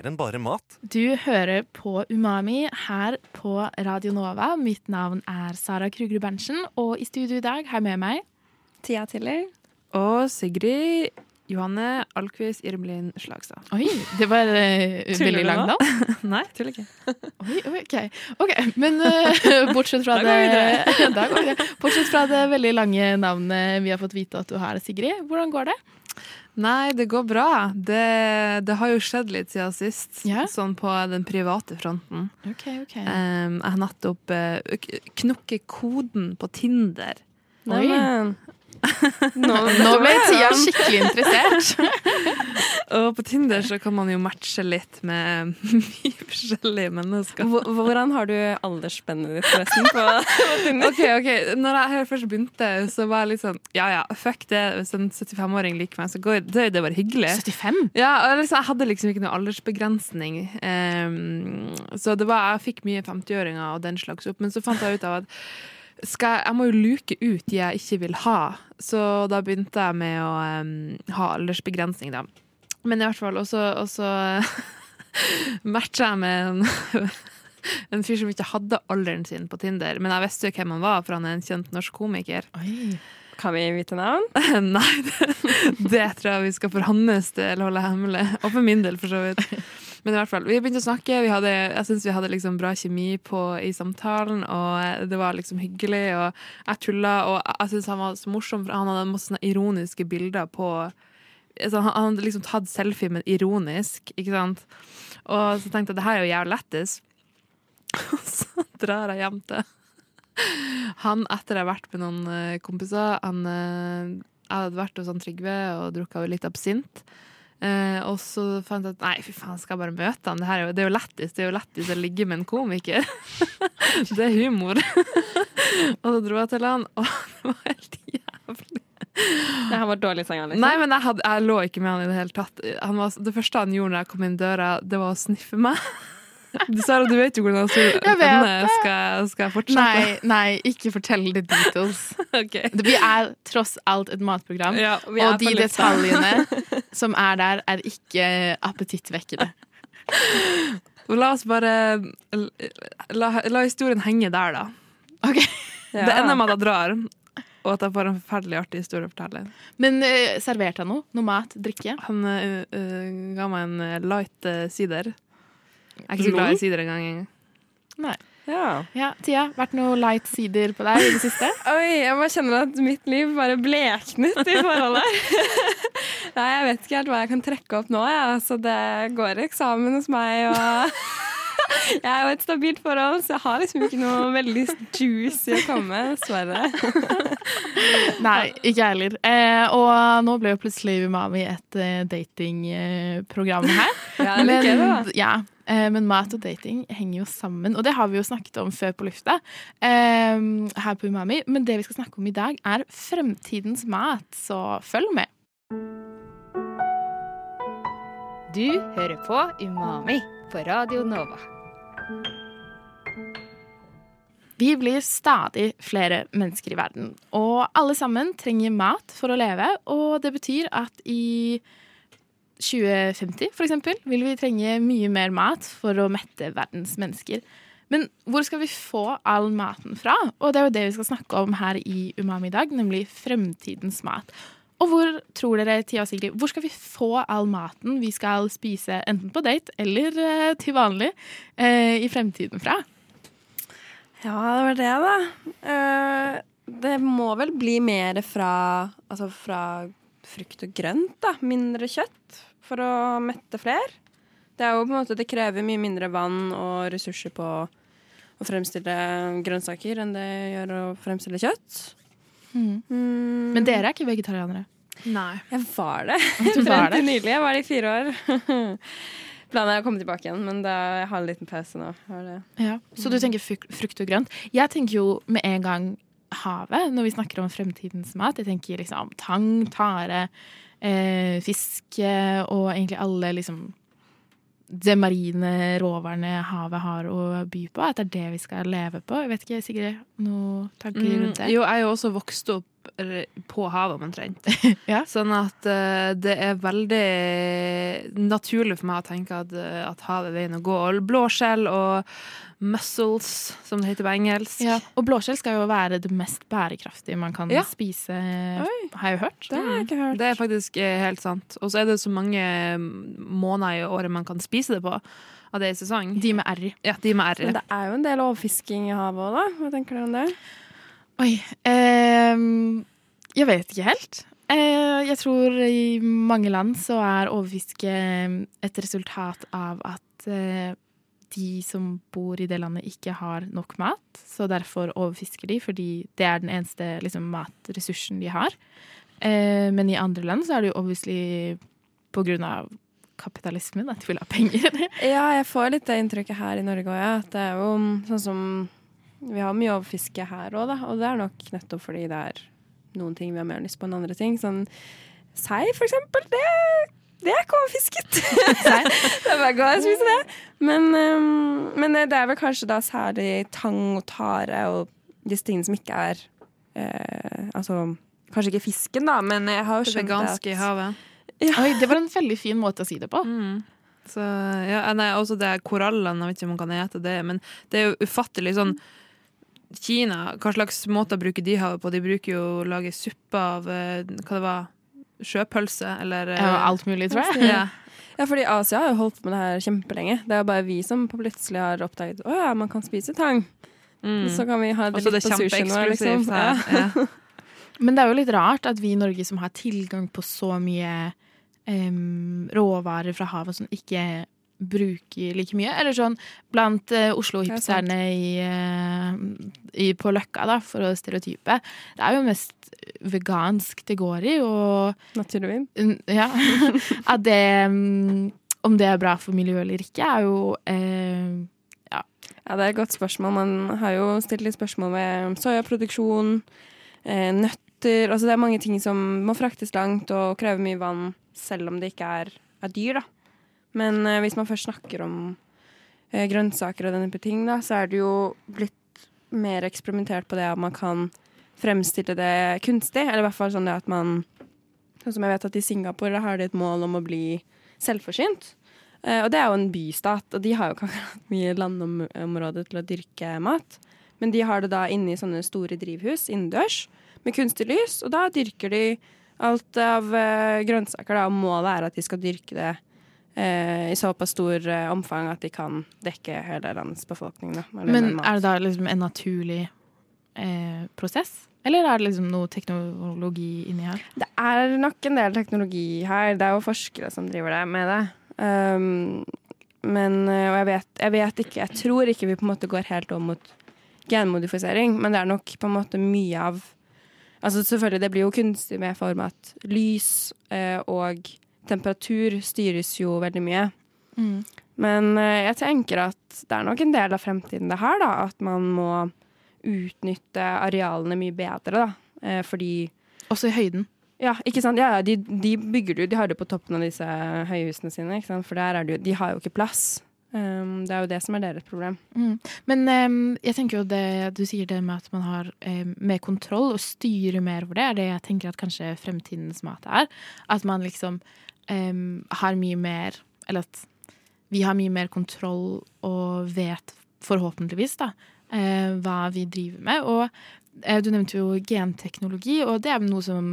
Mer enn bare mat? Du hører på Umami her på Radio Nova. Mitt navn er Sara Krugerud Berntsen, og i studio i dag har jeg med meg Tia Tiller. Og Sigrid Johanne Alkvist Irmelin Slagstad. Oi, det var uh, veldig lang langt navn. Nei, tuller ikke. Oi, oi, ok. ok, Men uh, bortsett fra det. Bortsett fra det veldig lange navnet vi har fått vite at du har, Sigrid, hvordan går det? Nei, det går bra. Det, det har jo skjedd litt siden sist, yeah. sånn på den private fronten. Ok, ok. Um, jeg har nettopp uh, knukket koden på Tinder. Oi. Neimen. Nå, Nå ble Tia skikkelig interessert. Og på Tinder så kan man jo matche litt med mye forskjellige mennesker. Hvor- Hvordan har du aldersspennet ditt forresten på, på Tinder? Ok, ok. Når jeg først begynte, så var jeg litt sånn Ja ja, fuck det. Hvis en 75-åring liker meg, så går det det bare hyggelig. 75? Ja, liksom, Jeg hadde liksom ikke noe aldersbegrensning. Um, så det var, jeg fikk mye 50-åringer og den slags opp. Men så fant jeg ut av at skal, jeg- må jo luke ut de jeg ikke vil ha. Så da begynte jeg med å um, ha aldersbegrensning, da. Men i hvert fall og så matcha jeg med en, en fyr som ikke hadde alderen sin på Tinder. Men jeg visste jo hvem han var, for han er en kjent norsk komiker. Oi. Kan vi vite navn? Nei, det, det tror jeg vi skal for hans del holde hemmelig. Og for min del, for så vidt. Men i hvert fall, vi begynte å snakke. Hadde, jeg syns vi hadde liksom bra kjemi på, i samtalen, og det var liksom hyggelig. Og jeg tulla, og jeg syns han var så morsom, for han hadde masse sånne ironiske bilder på altså, Han han hadde liksom tatt selfie, men ironisk, ikke sant? Og så tenkte jeg det her er jo jævlig lættis. Og så drar jeg hjem til han etter jeg har vært med noen eh, kompiser han, eh, Jeg hadde vært hos han Trygve og drukket litt absint. Eh, og så fant jeg at nei, fy faen, skal jeg bare møte han? Det, er jo, det er jo lættis Det er jo lættis å ligge med en komiker. det er humor. og så dro jeg til han, og det var helt jævlig. Det her var dårlig sang, liksom. Nei, men jeg, hadde, jeg lå ikke med han i det hele tatt. Han var, det første han gjorde når jeg kom inn døra, det var å sniffe meg. Sara, du vet jo hvordan Jeg skal, skal jeg fortsette. Nei, nei, ikke fortell the details. okay. Vi er tross alt et matprogram, Ja, og de detaljene som er der, er ikke appetittvekkende. La oss bare la, la historien henge der, da. Ok. Ja. Det ender med at jeg drar, og at jeg får en forferdelig artig historie å fortelle. Men uh, serverte han noe? Noe mat? Drikke? Han uh, ga meg en light sider. Jeg er ikke så glad i sider engang. Nei. Ja. Ja, Tia, vært noe light sider på deg i det siste? Oi, jeg bare kjenner at mitt liv bare bleknet i forholdet. Nei, jeg vet ikke helt hva jeg kan trekke opp nå, ja. så det går eksamen hos meg. og... Jeg er jo et stabilt forhold, så jeg har liksom ikke noe veldig juicy å komme med, dessverre. Nei, ikke jeg heller. Eh, og nå ble jo plutselig Umami et eh, datingprogram her. Ja, det liker det da. ja, men mat og dating henger jo sammen, og det har vi jo snakket om før på lufta eh, her på Umami. Men det vi skal snakke om i dag, er fremtidens mat, så følg med. Du hører på Umami på Radio Nova. Vi blir stadig flere mennesker i verden, og alle sammen trenger mat for å leve. Og det betyr at i 2050 for eksempel, vil vi trenge mye mer mat for å mette verdens mennesker. Men hvor skal vi få all maten fra? Og det er jo det vi skal snakke om her i Umami i dag, nemlig fremtidens mat. Og hvor tror dere, Tia og Sigrid, hvor skal vi få all maten vi skal spise enten på date eller eh, til vanlig eh, i fremtiden fra? Ja, det var det, da. Eh, det må vel bli mer fra, altså fra frukt og grønt, da. Mindre kjøtt for å mette flere. Det er jo på en måte, det krever mye mindre vann og ressurser på å fremstille grønnsaker enn det gjør å fremstille kjøtt. Mm. Men dere er ikke vegetarianere? Nei. Jeg var det. Du var det? nylig. Jeg var det i fire år. Planen er å komme tilbake igjen, men da, jeg har en liten pause nå. Det. Ja. Så du tenker frukt og grønt. Jeg tenker jo med en gang havet når vi snakker om fremtidens mat. Jeg tenker liksom tang, tare, eh, fisk og egentlig alle liksom det marine råvarene havet har å by på. At det er det vi skal leve på. Jeg vet ikke, Sigrid, noen tanker Mm, rundt det? jo, jeg er jo også vokst opp på havet omtrent. Ja. Sånn at uh, det er veldig naturlig for meg å tenke at, eh, at havet er veien å gå. Og blåskjell og mussels, som det heter på engelsk. Ja, og blåskjell skal jo være det mest bærekraftige man kan Ja. spise, Oi. har jeg hørt. Det har jeg ikke hørt. Det er faktisk eh, helt sant. Og så er det så mange mm, måneder i året man kan spise det på. Av det i sesong. De med R. Ja, de med R. Men det er jo en del overfisking i havet òg, da. Hva tenker dere om det? Oi. ehm, jeg vet ikke helt. Eh, jeg tror i mange land så er overfiske et resultat av at eh, de som bor i det landet, ikke har nok mat. Så derfor overfisker de, fordi det er den eneste liksom, matressursen de har. Eh, men i andre land så er det jo obviously på grunn av kapitalismen at de vil ha penger. Ja, jeg får litt det inntrykket her i Norge òg, ja. At det er jo sånn som Vi har mye overfiske her òg, da. Og det er nok nettopp fordi det er noen ting vi har mer lyst på enn andre ting. Sånn sei, for eksempel. Det, det er ikke overfisket. det er bare godt å spise det. Men, um, men det er vel kanskje da særlig tang og tare og disse tingene som ikke er eh, Altså kanskje ikke fisken, da, men jeg har jo Det skjønt det veganske i havet. havet. Oi, det var en veldig fin måte å si det på. Mm. Så, ja, nei, også det er korallene, jeg vet ikke om man kan ete det, men det er jo ufattelig sånn Kina, hva slags måter bruker de havet på? De bruker jo å lage suppe av eh, hva det var, sjøpølse, eller eh, Ja, alt mulig, tror jeg. Ja. Ja, fordi Asia har jo holdt på med det her kjempelenge. Det er jo bare vi som plutselig har oppdaget å ja, man kan spise tang. Mm. Så kan vi ha det Også litt det på sushien vår, liksom. Ja. her. Ja. Men det er jo litt rart at vi i Norge som har tilgang på så mye um, råvarer fra havet som ikke bruker like mye. Eller sånn blant eh, er. Oslo-hipsterne i, eh, på Løkka, da, for å stereotype. Det er jo mest vegansk det går i, og Naturvin. ja. At det um, Om det er bra for miljøet eller ikke, er jo eh, Ja, det er et godt spørsmål. Man har jo stilt litt spørsmål ved soyaproduksjon, eh, nøtter Altså det er mange ting som må fraktes langt og krever mye vann, selv om det ikke er, er dyr, da. Men eh, hvis man først snakker om eh, grønnsaker og denne type ting, da, så er det jo blitt mer eksperimentert på det at man kan fremstille det kunstig. Eller i hvert fall sånn det at man Sånn som jeg vet at i Singapore har de et mål om å bli selvforsynt. Eh, og det er jo en bystat, og de har jo ikke akkurat mye landområde til å dyrke mat. Men de har det da inne i sånne store drivhus innendørs med kunstig lys, og da dyrker de alt av eh, grønnsaker, da, og målet er at de skal dyrke det i såpass stor eh, omfang at de kan dekke hele landets befolkning. Da, Men er det da liksom en naturlig eh, prosess? Eller er det liksom noe teknologi inni her? Det er nok en del teknologi her. Det er jo forskere som driver det med det. Um, men øh, Og jeg vet, jeg vet ikke Jeg tror ikke vi på en måte går helt om mot genmodifisering, men det er nok på en måte mye av Altså selvfølgelig, det blir jo kunstig med form at lys eh, og temperatur styres jo veldig mye. Men eh, jeg tenker at det er nok en del av fremtiden det her, da. At man må utnytte arealene mye bedre, da. Eh, fordi Også i høyden. Ja, ikke sant? Ja, de, de bygger jo, de har det på toppen av disse høyhusene sine, ikke sant? for der er det jo, de har jo ikke plass. Um, det er jo det som er deres problem. Mm. Men um, jeg tenker jo det du sier det med at man har um, mer kontroll og styrer mer over det, er det jeg tenker at kanskje fremtidens mat er. At man liksom em, har mye mer Eller at vi har mye mer kontroll og vet forhåpentligvis da uh, hva vi driver med. Og uh, du nevnte jo genteknologi, og det er noe som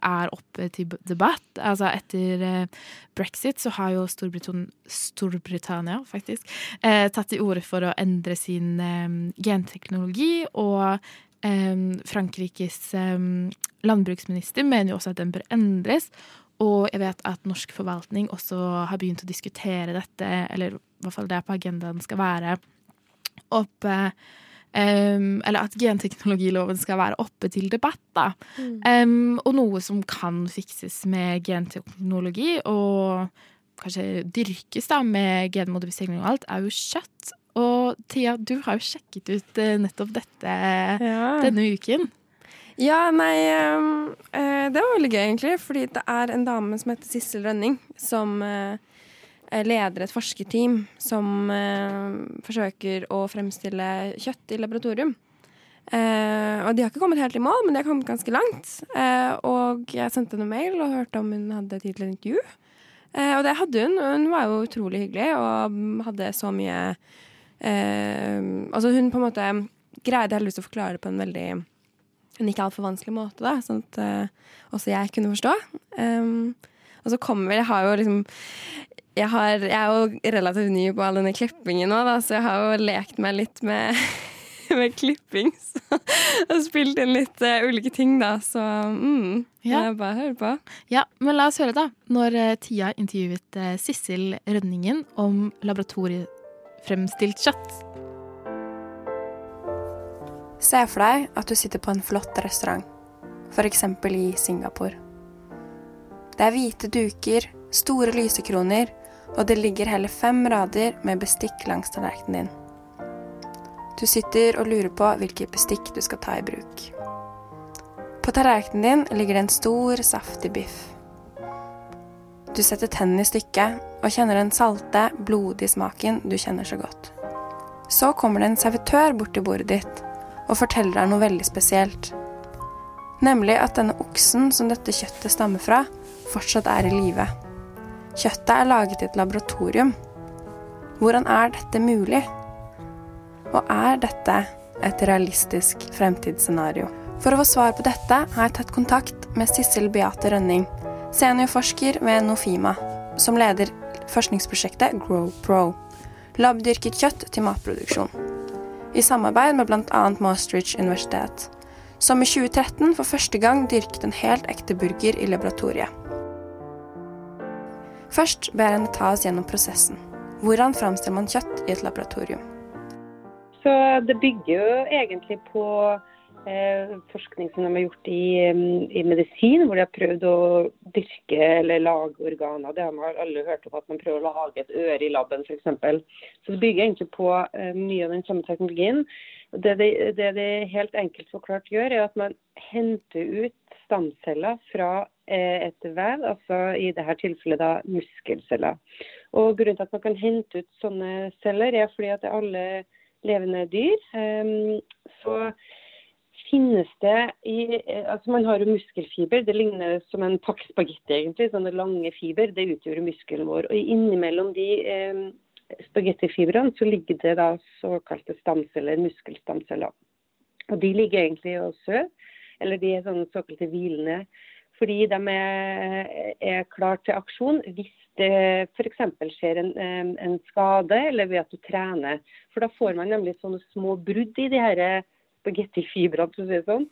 er oppe til debatt. Altså etter eh, brexit så har jo Storbritann Storbritannia faktisk eh, tatt til orde for å endre sin eh, genteknologi, og eh, Frankrikes landbruksminister mener jo også at den bør endres. Og jeg vet at norsk forvaltning også har begynt å diskutere dette, eller i hvert fall det på agendaen skal være oppe Um, Eller at genteknologiloven skal være oppe til debatt, da. Em, og noe som kan fikses med genteknologi, og kanskje dyrkes da med genmodifisering og alt, er jo kjøtt. Og Tia, du har jo sjekket ut eh, nettopp dette denne uken. Ja, nei eh, Det var veldig gøy, egentlig. Fordi det er en dame som heter Sissel Rønning, som eh, leder et forskerteam som eh, forsøker å fremstille kjøtt i laboratorium. Og de har ikke kommet helt i mål, men de har kommet ganske langt. Og jeg sendte henne mail og hørte om hun hadde tid til et intervju. Og det hadde hun. Hun var jo utrolig hyggelig og hadde så mye Altså hun på en måte greide heldigvis å forklare det på en veldig en ikke altfor vanskelig måte, da, sånn at uh, også jeg kunne forstå. Um, og så kommer Jeg har jo liksom jeg, har, jeg er jo relativt ny på all denne klippingen nå, da, så jeg har jo lekt meg litt med, med klipping. Så, og spilt inn litt uh, ulike ting, da. Så mm, Ja. jeg bare hører på. Ja, men la oss høre, da. Når uh, Tia intervjuet Sissel Rønningen om laboratoriefremstilt kjøtt. Se for deg at du sitter på en flott restaurant, f.eks. i Singapore. Det er hvite duker, store lysekroner, og det ligger hele fem rader med bestikk langs tallerkenen din. Du sitter og lurer på hvilket bestikk du skal ta i bruk. På tallerkenen din ligger det en stor, saftig biff. Du setter tennene i stykket og kjenner den salte, blodige smaken du kjenner så godt. Så kommer det en servitør bort til bordet ditt og forteller deg noe veldig spesielt. Nemlig at denne oksen som dette kjøttet stammer fra, fortsatt er i live. Kjøttet er laget i et laboratorium. Hvordan er dette mulig? Og er dette et realistisk fremtidsscenario? For å få svar på dette har jeg tatt kontakt med Sissel Beate Rønning, seniorforsker ved Nofima, som leder forskningsprosjektet GrowPro, labdyrket kjøtt til matproduksjon i samarbeid med bl.a. Maastricht universitet, som i 2013 for første gang dyrket en helt ekte burger i laboratoriet. Først ber jeg henne ta oss gjennom prosessen. Hvordan framstiller man kjøtt i et laboratorium? Så det bygger jo egentlig på forskning som de har gjort i, mm, i medisin, hvor de har prøvd å dyrke eller lage organer. Det har man alle hørt om at man prøver å lage et øre i laben f.eks. Så det bygger egentlig på eh, mye av den samme teknologien. Det det, det de helt enkelt forklart gjør, er at man henter ut stamceller fra eh, et vev, altså i dette tilfellet da muskelceller. Og Grunnen til at man kan hente ut sånne celler, er fordi at det er alle levende dyr eh, så finnes det i eh, Altså man har jo muskelfiber. Det ligner som en pakke spagetti, egentlig. Sånne lange fiber. Det utgjør muskelen vår. Og innimellom de eh, spagettifibrene så ligger det da såkalte stamceller, muskelstamceller. Og de ligger egentlig og sover, eller de er sånne såkalte hvilende. Fordi de er, er klar til aksjon hvis det f.eks. skjer en, eh, en skade, eller ved at du trener. For da får man nemlig sånne små brudd i de her spagettifibrene, for å si det sånn.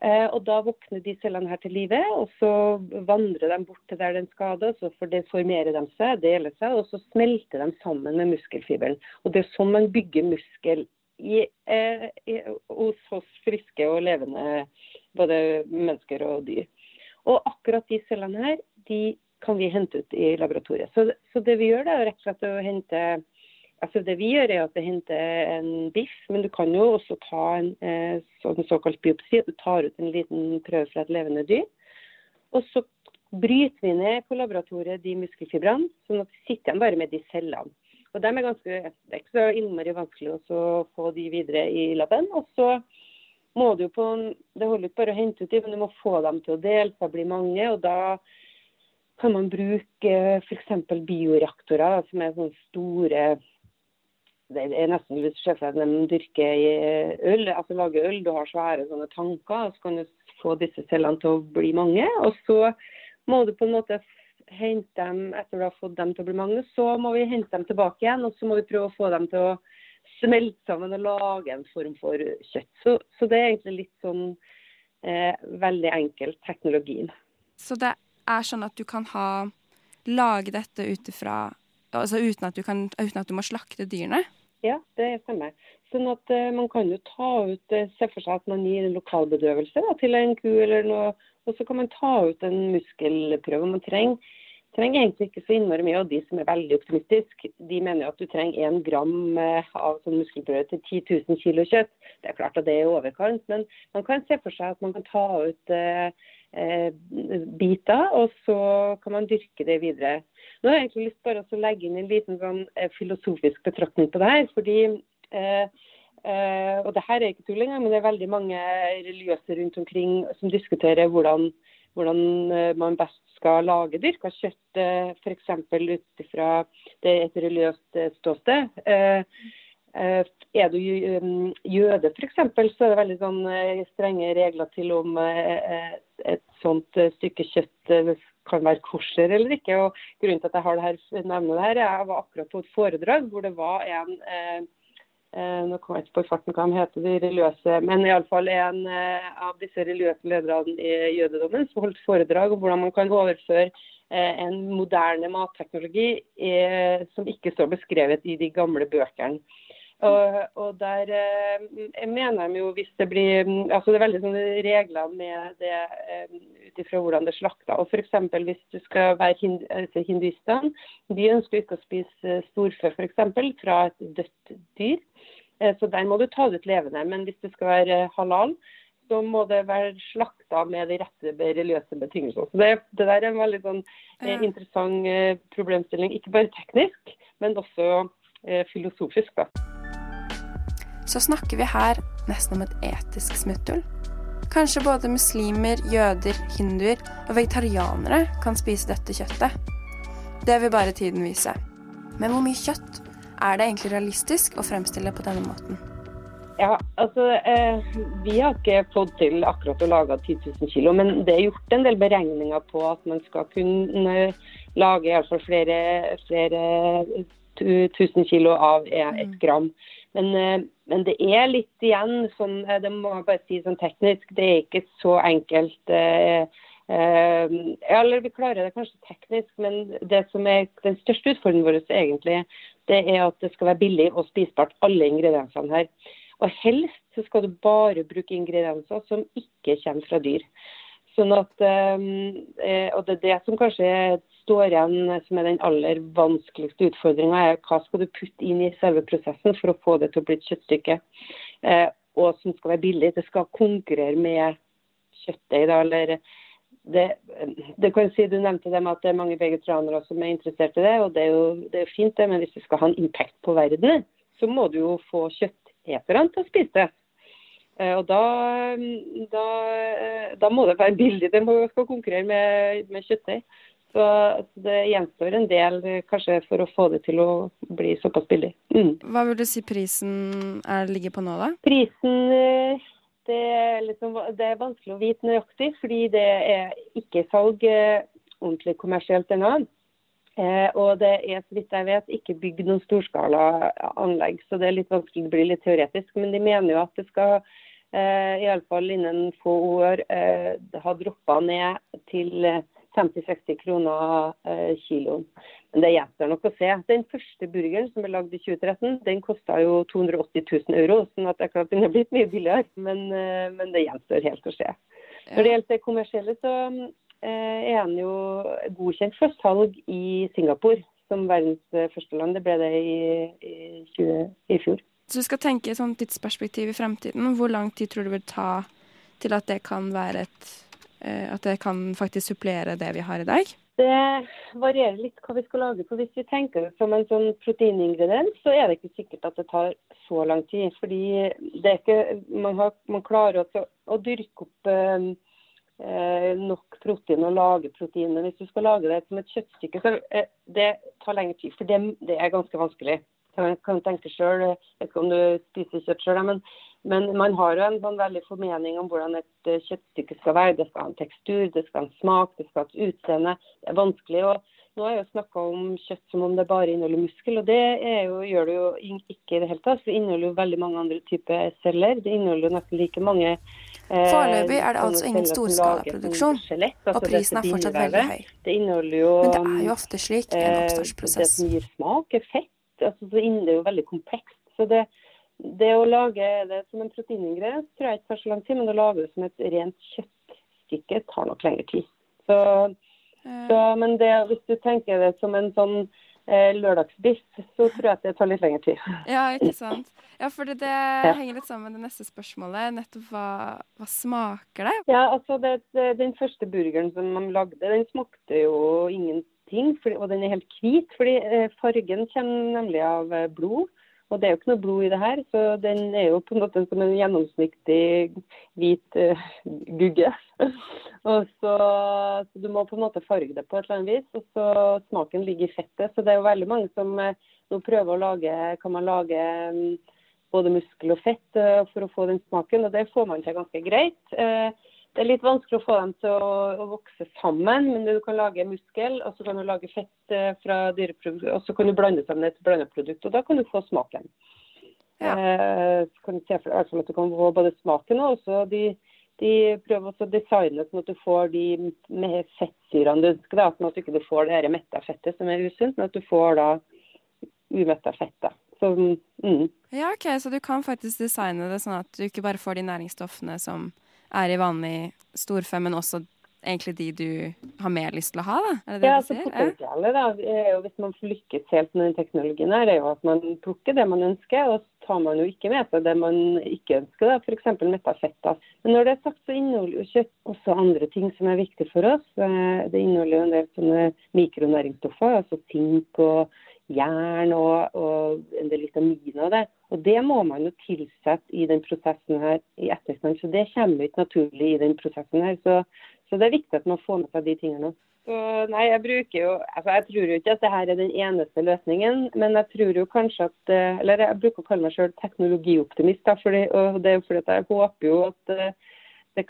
Eh, og Da våkner de cellene her til live, og så vandrer de bort til der den skader. Så formerer de seg, deler seg, og så smelter de sammen med muskelfiberen. Og Det er sånn man bygger muskel i, eh, i, hos oss friske og levende både mennesker og dyr. Og akkurat de cellene her, de kan vi hente ut i laboratoriet. Så, så det vi gjør, da, er rett og slett å hente Altså Det vi gjør, er at vi henter en biff, men du kan jo også ta en eh, sånn såkalt biopsi. Du tar ut en liten prøve fra et levende dyr. Og så bryter vi ned på laboratoriet de muskelfibrene, sånn at vi sitter igjen bare med de cellene. Og dem er ganske, Det er ikke så innmari vanskelig å få de videre i laben. Og så må du jo på Det holder ikke bare å hente ut de, men du må få dem til å dele seg, bli mange. og da kan man bruke f.eks. bioreaktorer, som er sånne store det er nesten at de dyrker i øl, altså lager øl. Du har svære sånne tanker, og så kan du få disse cellene til å bli mange. Og så må du på en måte hente dem etter du har fått dem til å bli mange, så må vi hente dem tilbake igjen. Og så må vi prøve å få dem til å smelte sammen og lage en form for kjøtt. Så, så det er egentlig litt sånn eh, veldig enkelt teknologien. Så det er sånn at du kan ha lage dette ut ifra Altså uten at, kan, uten at du må slakte dyrene? Ja, det stemmer. Sånn at uh, Man kan jo ta ut uh, Se for seg at man gir en lokalbedøvelse da, til en ku eller noe, og så kan man ta ut en muskelprøve. Man trenger trenger egentlig ikke så innmari mye. Og de som er veldig optimistiske, de mener at du trenger én gram eh, av sånn muskelprøve til 10 000 kilo kjøtt. Det er klart at det er i overkant, men man kan se for seg at man kan ta ut eh, eh, biter, og så kan man dyrke det videre. Nå har jeg egentlig lyst bare å legge inn en liten sånn, eh, filosofisk betraktning på det her. fordi eh, eh, og det her er ikke tull engang, men det er veldig mange religiøse rundt omkring som diskuterer hvordan, hvordan eh, man best skal lage dyrka kjøtt, eh, f.eks. ut fra et religiøst eh, ståsted. Eh, eh, Er du um, jøde f.eks., så er det veldig sånn eh, strenge regler til om eh, eh, et sånt eh, stykke kjøtt eh, kan være korser eller ikke. og Grunnen til at jeg har det her, nevner det her, jeg var akkurat på et foredrag hvor det var en eh, eh, nå kommer jeg ikke på farten hva de heter, de religiøse, men iallfall en eh, av disse religiøse lederne i jødedommen som holdt foredrag om hvordan man kan overføre eh, en moderne matteknologi eh, som ikke står beskrevet i de gamle bøkene. Og, og der eh, jeg mener de jo hvis det blir altså Det er veldig sånne regler med det eh, ut ifra hvordan det er slakta. F.eks. hvis du skal være hind, altså hinduistene, de ønsker ikke å spise storfe f.eks. fra et dødt dyr. Eh, Så der må du ta det ut levende. Men hvis det skal være halal, så må det være slakta med de rette religiøse betingelsene. Så det, det der er en veldig sånn, eh, interessant eh, problemstilling. Ikke bare teknisk, men også eh, filosofisk. da. Så snakker vi her nesten om et etisk smutthull. Kanskje både muslimer, jøder, hinduer og vegetarianere kan spise dette kjøttet. Det vil bare tiden vise. Men hvor mye kjøtt er det egentlig realistisk å fremstille på denne måten? Ja, altså eh, Vi har ikke fått til akkurat å lage 10 000 kilo, men det er gjort en del beregninger på at man skal kunne lage i alle fall flere, flere tu- tusen kilo av ett gram. Men, eh, men det er litt igjen sånn, eh, det må jeg bare si sånn teknisk, det er ikke så enkelt. eh, eh, eller vi klarer det kanskje teknisk, men det som er den største utfordringen vår egentlig, det er at det skal være billig og spisbart, alle ingrediensene her. Og helst så skal du bare bruke ingredienser som ikke kommer fra dyr. Sånn at, eh, eh, og det er det som kanskje står igjen som er den aller vanskeligste utfordringa, er hva skal du putte inn i selve prosessen for å få det til å bli et kjøttstykke. Eh, og som skal være billig. Det skal konkurrere med kjøttdeig. da, eller det, det kan si, Du nevnte det med at det er mange vegetarianere som er interessert i det, og det er jo det er fint, det, men hvis du skal ha en impact på verden, så må du jo få kjøtteterne til å spise det. Eh, Og da, da, eh, da må det være billig. Det må skal konkurrere med, med kjøttdeig. Så så det gjenstår en del kanskje for å få det til å bli såpass billig. Mm. Hva vil du si prisen er ligger på nå, da? Prisen eh, det er, liksom, det er vanskelig å vite nøyaktig, fordi det er ikke salg eh, ordentlig kommersielt ennå. Eh, og det er så vidt jeg vet ikke bygd noen storskala anlegg, så det er litt vanskelig, det blir litt teoretisk. Men de mener jo at det skal eh, i alle fall innen få år eh, ha droppa ned til eh, 50-60 kroner eh, kiloen. Men det gjenstår nok å se. Den første burgeren som ble lagd i 2013, den kosta jo 280 000 euro. sånn at det klart den er blitt mye billigere. Men, eh, men det gjenstår helt å se. Når det gjelder det kommersielle, så eh, er den jo godkjent for salg i Singapore som verdens første land. Det ble det i, i, 20, i fjor. Så du skal tenke i sånn tidsperspektiv i fremtiden. Hvor lang tid tror du det vil ta til at det kan være et At det kan faktisk supplere det vi har i dag? Det varierer litt hva vi skal lage. for Hvis vi tenker som en sånn proteiningrediens, så er det ikke sikkert at det tar så lang tid. fordi ikke, man, har, man klarer å, å dyrke opp eh, eh, nok protein og lage protein. Men hvis du skal lage det som et kjøttstykke, så eh, det tar lengre tid. For det, det er ganske vanskelig. Jeg kan tenke selv, Jeg vet ikke om du spiser kjøtt sjøl, men, men man har jo en sånn veldig formening om hvordan et eh, kjøttstykke skal være. Det skal ha en tekstur, det skal ha en smak, det skal ha et utseende. Det er vanskelig. og nå har jeg jo snakka om kjøtt som om det bare inneholder muskel, og det jo, gjør det jo ikke i det hele tatt. For det inneholder jo veldig mange andre typer celler. Det inneholder jo nesten like mange eh, Foreløpig er det altså ingen storskalaproduksjon, altså Og prisen er fortsatt veldig høy. Det inneholder jo Men det er jo ofte slik en eh, det som gir smak, er fett. Altså, det er jo veldig komplekst. Så det, det å lage det som en proteiningrediens tror jeg ikke tar så lang tid, men å lage det som et rent kjøttstykke tar nok lengre tid. Så Eh, Så, men det, hvis du tenker det som en sånn eh, lørdagsbiff, så tror jeg at det tar litt lengre tid. Ja, ikke sant. Ja, for det, det henger litt sammen med det neste spørsmålet. Nettopp hva, hva smaker det? Ja, altså det, det, Den første burgeren som de lagde, den smakte jo ingenting. Fordi, og den er helt hvit, fordi eh, fargen kommer nemlig av eh, blod. Og det er jo ikke noe blod i det her, så den er jo på en måte som en gjennomsnittlig hvit uh, gugge. og så, så Du må på en måte farge det på et eller annet vis, og så smaken ligger i fettet. Så det er jo veldig mange som uh, nå prøver å lage Kan man lage um, både muskel og fett uh, for å få den smaken, og det får man til ganske greit. Eh, Det er litt vanskelig å få dem til å, å vokse sammen, men du kan lage muskel, og så kan du lage fett eh, fra dyreprodukt, og så kan du blande sammen et blandeprodukt, og da kan du få smaken. Ja. Eh, Så kan du se for deg at du kan få både smaken og også de, de prøver også å designe sånn at du får de med fettsyrene du ønsker, da, sånn at du ikke får det metta fettet som er usunt, men at du får da umetta fett. Så, mm. Ja, ok, Så du kan faktisk designe det sånn at du ikke bare får de næringsstoffene som er i vanlig storfe, men også egentlig de du har mer lyst til å ha, da? Er det det Ja, altså sier? Potensialet da, er jo hvis man lykkes helt med den teknologien, her, er jo at man plukker det man ønsker, og så tar man jo ikke med seg det man ikke ønsker, da, f.eks. metta fett. da. Men når det er sagt, så inneholder jo kjøtt også andre ting som er viktig for oss. Eh, Det inneholder jo en del sånne mikronæringsstoffer, altså sink og jern og, og en del vitaminer og det. Og det må man jo tilsette i den prosessen her i etterkant. Så det kommer ikke naturlig i den prosessen her. Så, så det er viktig at man får med seg de tingene. Så nei, jeg jo altså Jeg tror jo ikke at det her er den eneste løsningen, men jeg tror jo kanskje at eh, Eller jeg bruker å kalle meg sjøl teknologioptimist, da, fordi, og det er jo fordi jeg håper jo at eh, det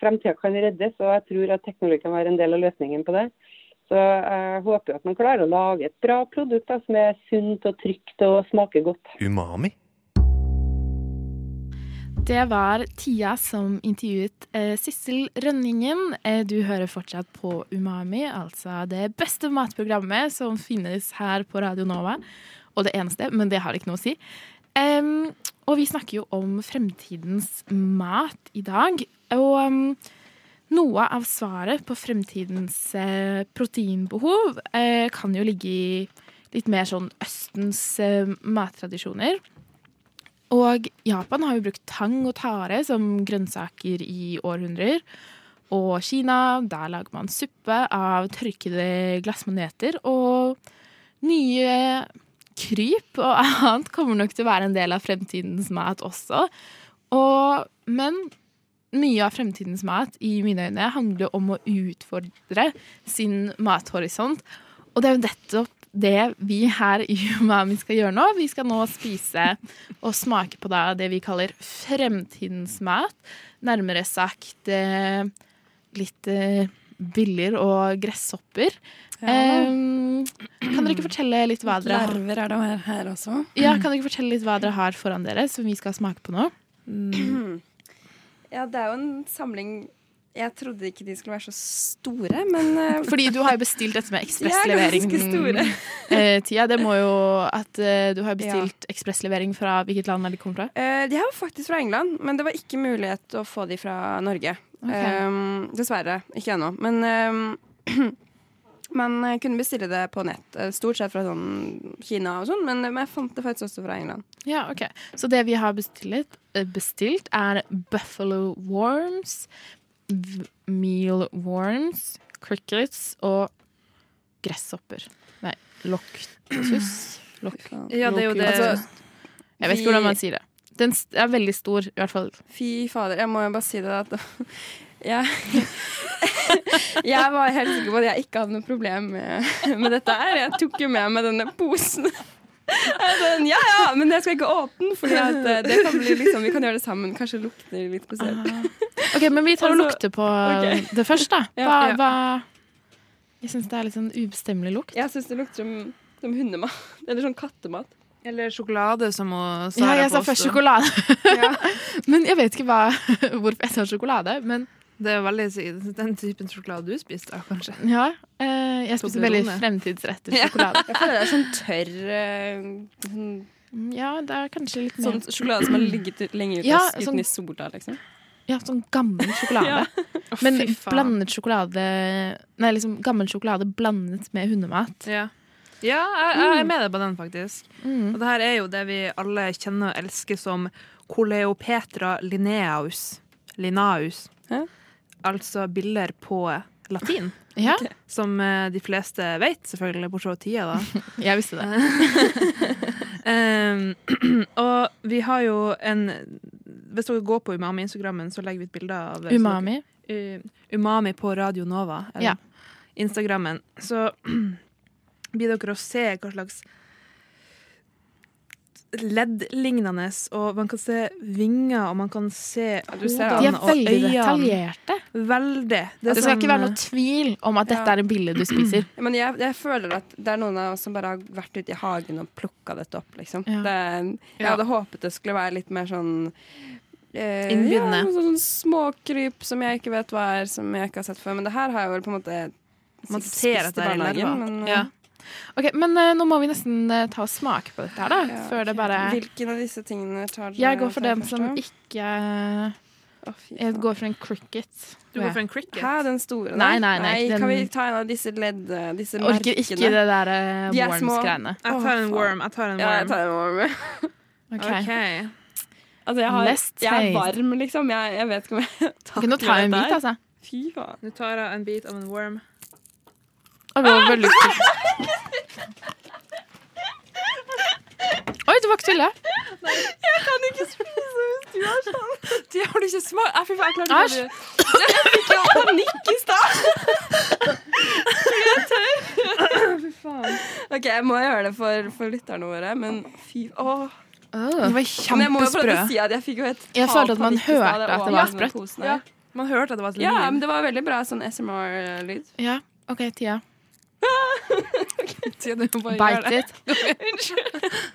fremtida kan reddes, og jeg tror at teknologi kan være en del av løsningen på det. Så jeg håper jo at man klarer å lage et bra produkt da, som er sunt og trygt og smaker godt. Umami. Det var Tia som intervjuet eh, Sissel Rønningen. Eh, du hører fortsatt på Umami, altså det beste matprogrammet som finnes her på Radio Nova. Og det eneste, men det har ikke noe å si. Um, og vi snakker jo om fremtidens mat i dag. Og em, noe av svaret på fremtidens eh, proteinbehov eh, kan jo ligge i litt mer sånn Østens eh, mattradisjoner. Og Japan har jo brukt tang og tare som grønnsaker i århundrer. Og Kina, der lager man suppe av tørkede glassmaneter. Og nye kryp og annet kommer nok til å være en del av fremtidens mat også. Og, men mye av fremtidens mat i mine øyne handler om å utfordre sin mathorisont. Og det er jo nettopp det vi her i Umami skal gjøre nå. Vi skal nå spise og smake på det vi kaller fremtidens mat. Nærmere sagt eh, litt eh, biller og gresshopper. Eh, kan dere ikke fortelle litt hva dere har Larver er det her, her også. ja, kan dere ikke fortelle litt hva dere har foran dere, som vi skal smake på nå? Ja, det er jo en samling Jeg trodde ikke de skulle være så store, men eh, Fordi du har jo bestilt dette med er ekspresslevering. Eh, Tia, det må jo at eh, du har bestilt ekspresslevering fra hvilket land er de kommer fra? eh, De er jo faktisk fra England, men det var ikke mulighet å få de fra Norge. Um, dessverre. Ikke ennå. Men um, man jeg kunne bestille det på nett. eh, Stort sett fra sånn Kina og sånn, men, men jeg fant det faktisk også fra England. Ja, ok. Så det vi har bestilt, eh, bestilt er buffalo worms, meal worms, crickets og gresshopper. Nei, loktus. Lok Ja, det er jo det Altså, jeg vet ikke hvordan man sier det. Den er veldig stor, i hvert fall. Fy fader, jeg må jo bare si det at jeg, jeg var helt sikker på at jeg ikke hadde noe problem med, med dette her. Jeg tok jo med meg denne posen. Sånn, ja ja, men jeg skal ikke åpne for Fordi at eh, det kan bli liksom, vi kan gjøre det sammen. Kanskje lukter litt spesielt. Ok, men vi tar og Altså, lukter på okay. det først, da. Hva, ja. hva Jeg syns det er litt sånn ubestemmelig lukt. Jeg syns det lukter som, som hundemat. Eller sånn kattemat. Eller sjokolade, som å Ja, jeg sa først sjokolade. men jeg vet ikke hva, hvorfor jeg sa sjokolade. Men Det er jo veldig den typen sjokolade du spiste, da, kanskje. ja, eh, jeg spiser veldig fremtidsrettet sjokolade. Jeg føler det er sånn tørr eh, sånn, Ja, det er kanskje litt mer sånn sjokolade som har ligget lenge ute, Ja, uten sånn- i sola, liksom. Ja, sånn gammel sjokolade. Men oh, faen. blandet sjokolade Nei, liksom gammel sjokolade blandet med hundemat. Ja, ja jeg, jeg er med deg på den, faktisk. Mm. Og det her er jo det vi alle kjenner og elsker som Coleopetra lineaus. Linaus. Hæ? Altså bilder på latin. Ja, Som eh, de fleste vet, selvfølgelig, bortsett fra Tia, da. jeg visste det. um, og vi har jo en Hvis dere går på Umami-instagrammen, så legger vi et bilde av Umami. uh, Umami på Radio Nova, eller Ja. Instagrammen, så blir dere å se hva slags leddlignende, og man kan se vinger, og man kan se hodene og øynene. De er veldig detaljerte. Veldig. Det skal sånn, ikke være noe tvil om at dette Ja. er en bille du spiser. Men jeg, jeg føler at det er noen av oss som bare har vært ute i hagen og plukka dette opp, liksom. Ja. Det, jeg Ja. hadde håpet det skulle være litt mer sånn eh, Innbydende. Ja, sånn småkryp som jeg ikke vet hva er, som jeg ikke har sett før. Men det her har jeg vel på en måte Man ser at det i er i barnehagen, men, Ja. Ok, Men uh, nå må vi nesten uh, ta og smake på dette her, da. Ja, før det bare Hvilken av disse tingene tar du? Jeg går for den først, som da? ikke Å, Jeg går for en cricket. Du går for en cricket. Hæ, den store? Nei, Nei, nei, nei, den- Kan vi ta en av disse ledd... Disse Jeg orker ikke det der uh. Worms-greiene. Jeg tar en worm. Jeg tar en Ja, jeg tar en worm. Ok. okay. Altså, jeg, har, jeg er varm, liksom. Jeg, jeg vet ikke om jeg Ok, nå tar jeg en bit, altså. Fy faen. Nå tar jeg en bit av en worm. Det var veldig kult. Oi, det var ikke tulle. De har du ikke smakt? Fy jeg klarte ikke det. Panikk i stad! Fy faen. OK, jeg må gjøre det for, for lytterne våre, men fy åh. Det var Men jeg må jo kjempesprø. å si at jeg fikk jo et Jeg følte at man hørte at det var sprøtt. Ja. Man hørte at det var et lyd. Ja, men det var veldig bra sånn SMR-lyd. Ja, OK, Tia. Siden du bare gjør Bite det.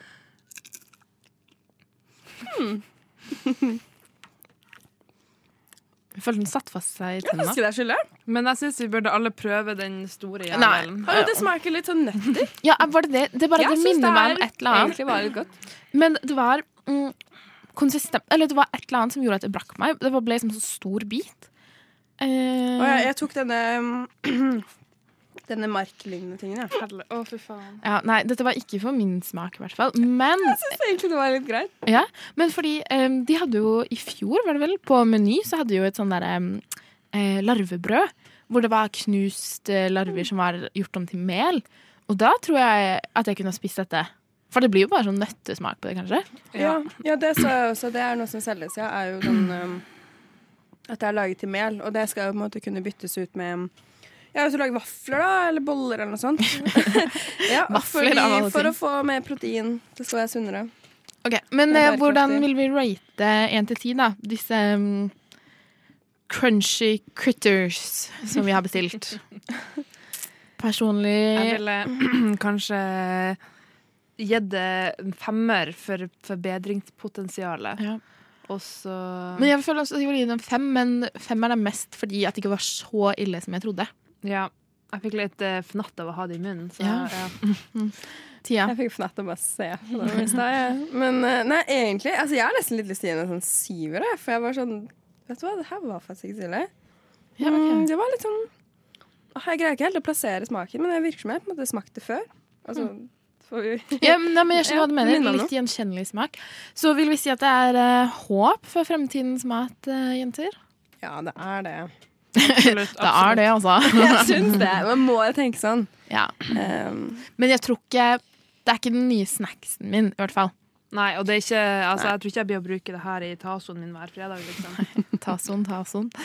it. Jeg følte den satt fast seg i tenna. Skylde? Men jeg syns vi burde alle prøve den store jævelen. Ja, det smaker litt sånn nøtter. Ja, var det det? Det, bare, det minner det meg om et eller annet. Egentlig var litt godt. Men det var mm, konsistent Eller det var et eller annet som gjorde at det brakk meg. Det ble liksom så stor bit. Uh, Og jeg, jeg tok denne Denne marklignende tingen, ja. Å, fy faen. ja, nei, dette var ikke for min smak, i hvert fall. Men, Jeg syns egentlig det var litt greit. ja, men fordi um, de hadde jo i fjor, var det vel, på Meny, så hadde de jo et sånn derre um, larvebrød. Hvor det var knust eh, larver som var gjort om til mel. Og da tror jeg at jeg kunne ha spist dette. For det blir jo bare sånn nøttesmak på det, kanskje. Ja, ja det sa jeg også. Det er noe som selges, ja. Er jo sånn um, At det er laget til mel. Og det skal jo på en måte kunne byttes ut med ja, Hvis du lager vafler, da, eller boller eller noe sånt. ja, Vafler, fordi, for å få mer protein. Det skal være sunnere. Ok, Men eh, hvordan vil vi rate én til ti, da? Disse um, crunchy critters som vi har bestilt. Personlig Jeg ville kanskje gitt det en femmer for forbedringspotensialet. ja. Og så Men jeg føler også at jeg vil gi den fem, men fem er det mest fordi at det ikke var så ille som jeg trodde. Ja. Jeg fikk litt eh, fnatt av å ha det i munnen. Så, Ja. ja. Tia. Jeg fikk fnatt av å bare se på det i stad. Men eh, nei, egentlig altså, Jeg har nesten litt lyst til å gi en sånn syver, for jeg var sånn Vet du hva, det her var faktisk ikke så ille. Ja, Mm, det var litt sånn Åh, Jeg greier ikke helt å plassere smaken, men det virker som jeg på en måte smakte før. Altså, får vi Ja, men, nei, men jeg skjønner hva du mener. Litt gjenkjennelig smak. Så vil vi si at det er uh, håp for fremtidens mat, uh, jenter? Ja, det er det. Absolutt. Det er det, altså. Jeg syns det. Man må jo tenke sånn. ja. Um, Men jeg tror ikke Det er ikke den nye snacksen min, i hvert fall. Nei, og det er ikke Altså, jeg tror ikke jeg blir å bruke det her i tasoen min hver fredag, liksom. Tason, tason.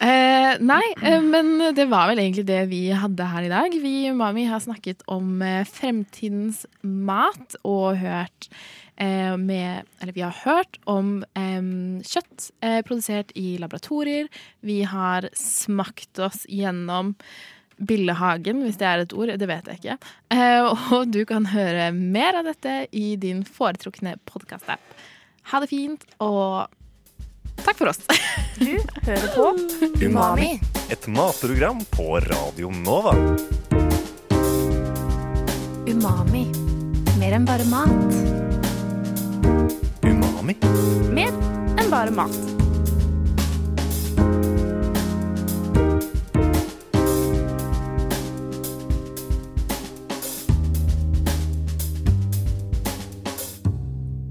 Eh, nei, eh, men det var vel egentlig det vi hadde her i dag. Vi i Umami har snakket om eh, fremtidens mat og hørt eh, med Eller vi har hørt om kjøtt eh, produsert i laboratorier. Vi har smakt oss gjennom Billehagen, hvis det er et ord. Det vet jeg ikke. Eh, og du kan høre mer av dette i din foretrukne podkast-app. Ha det fint, og takk for oss. Hører på Umami. Et matprogram på Radio Nova. Umami. Mer enn bare mat. Umami. Mer enn bare mat.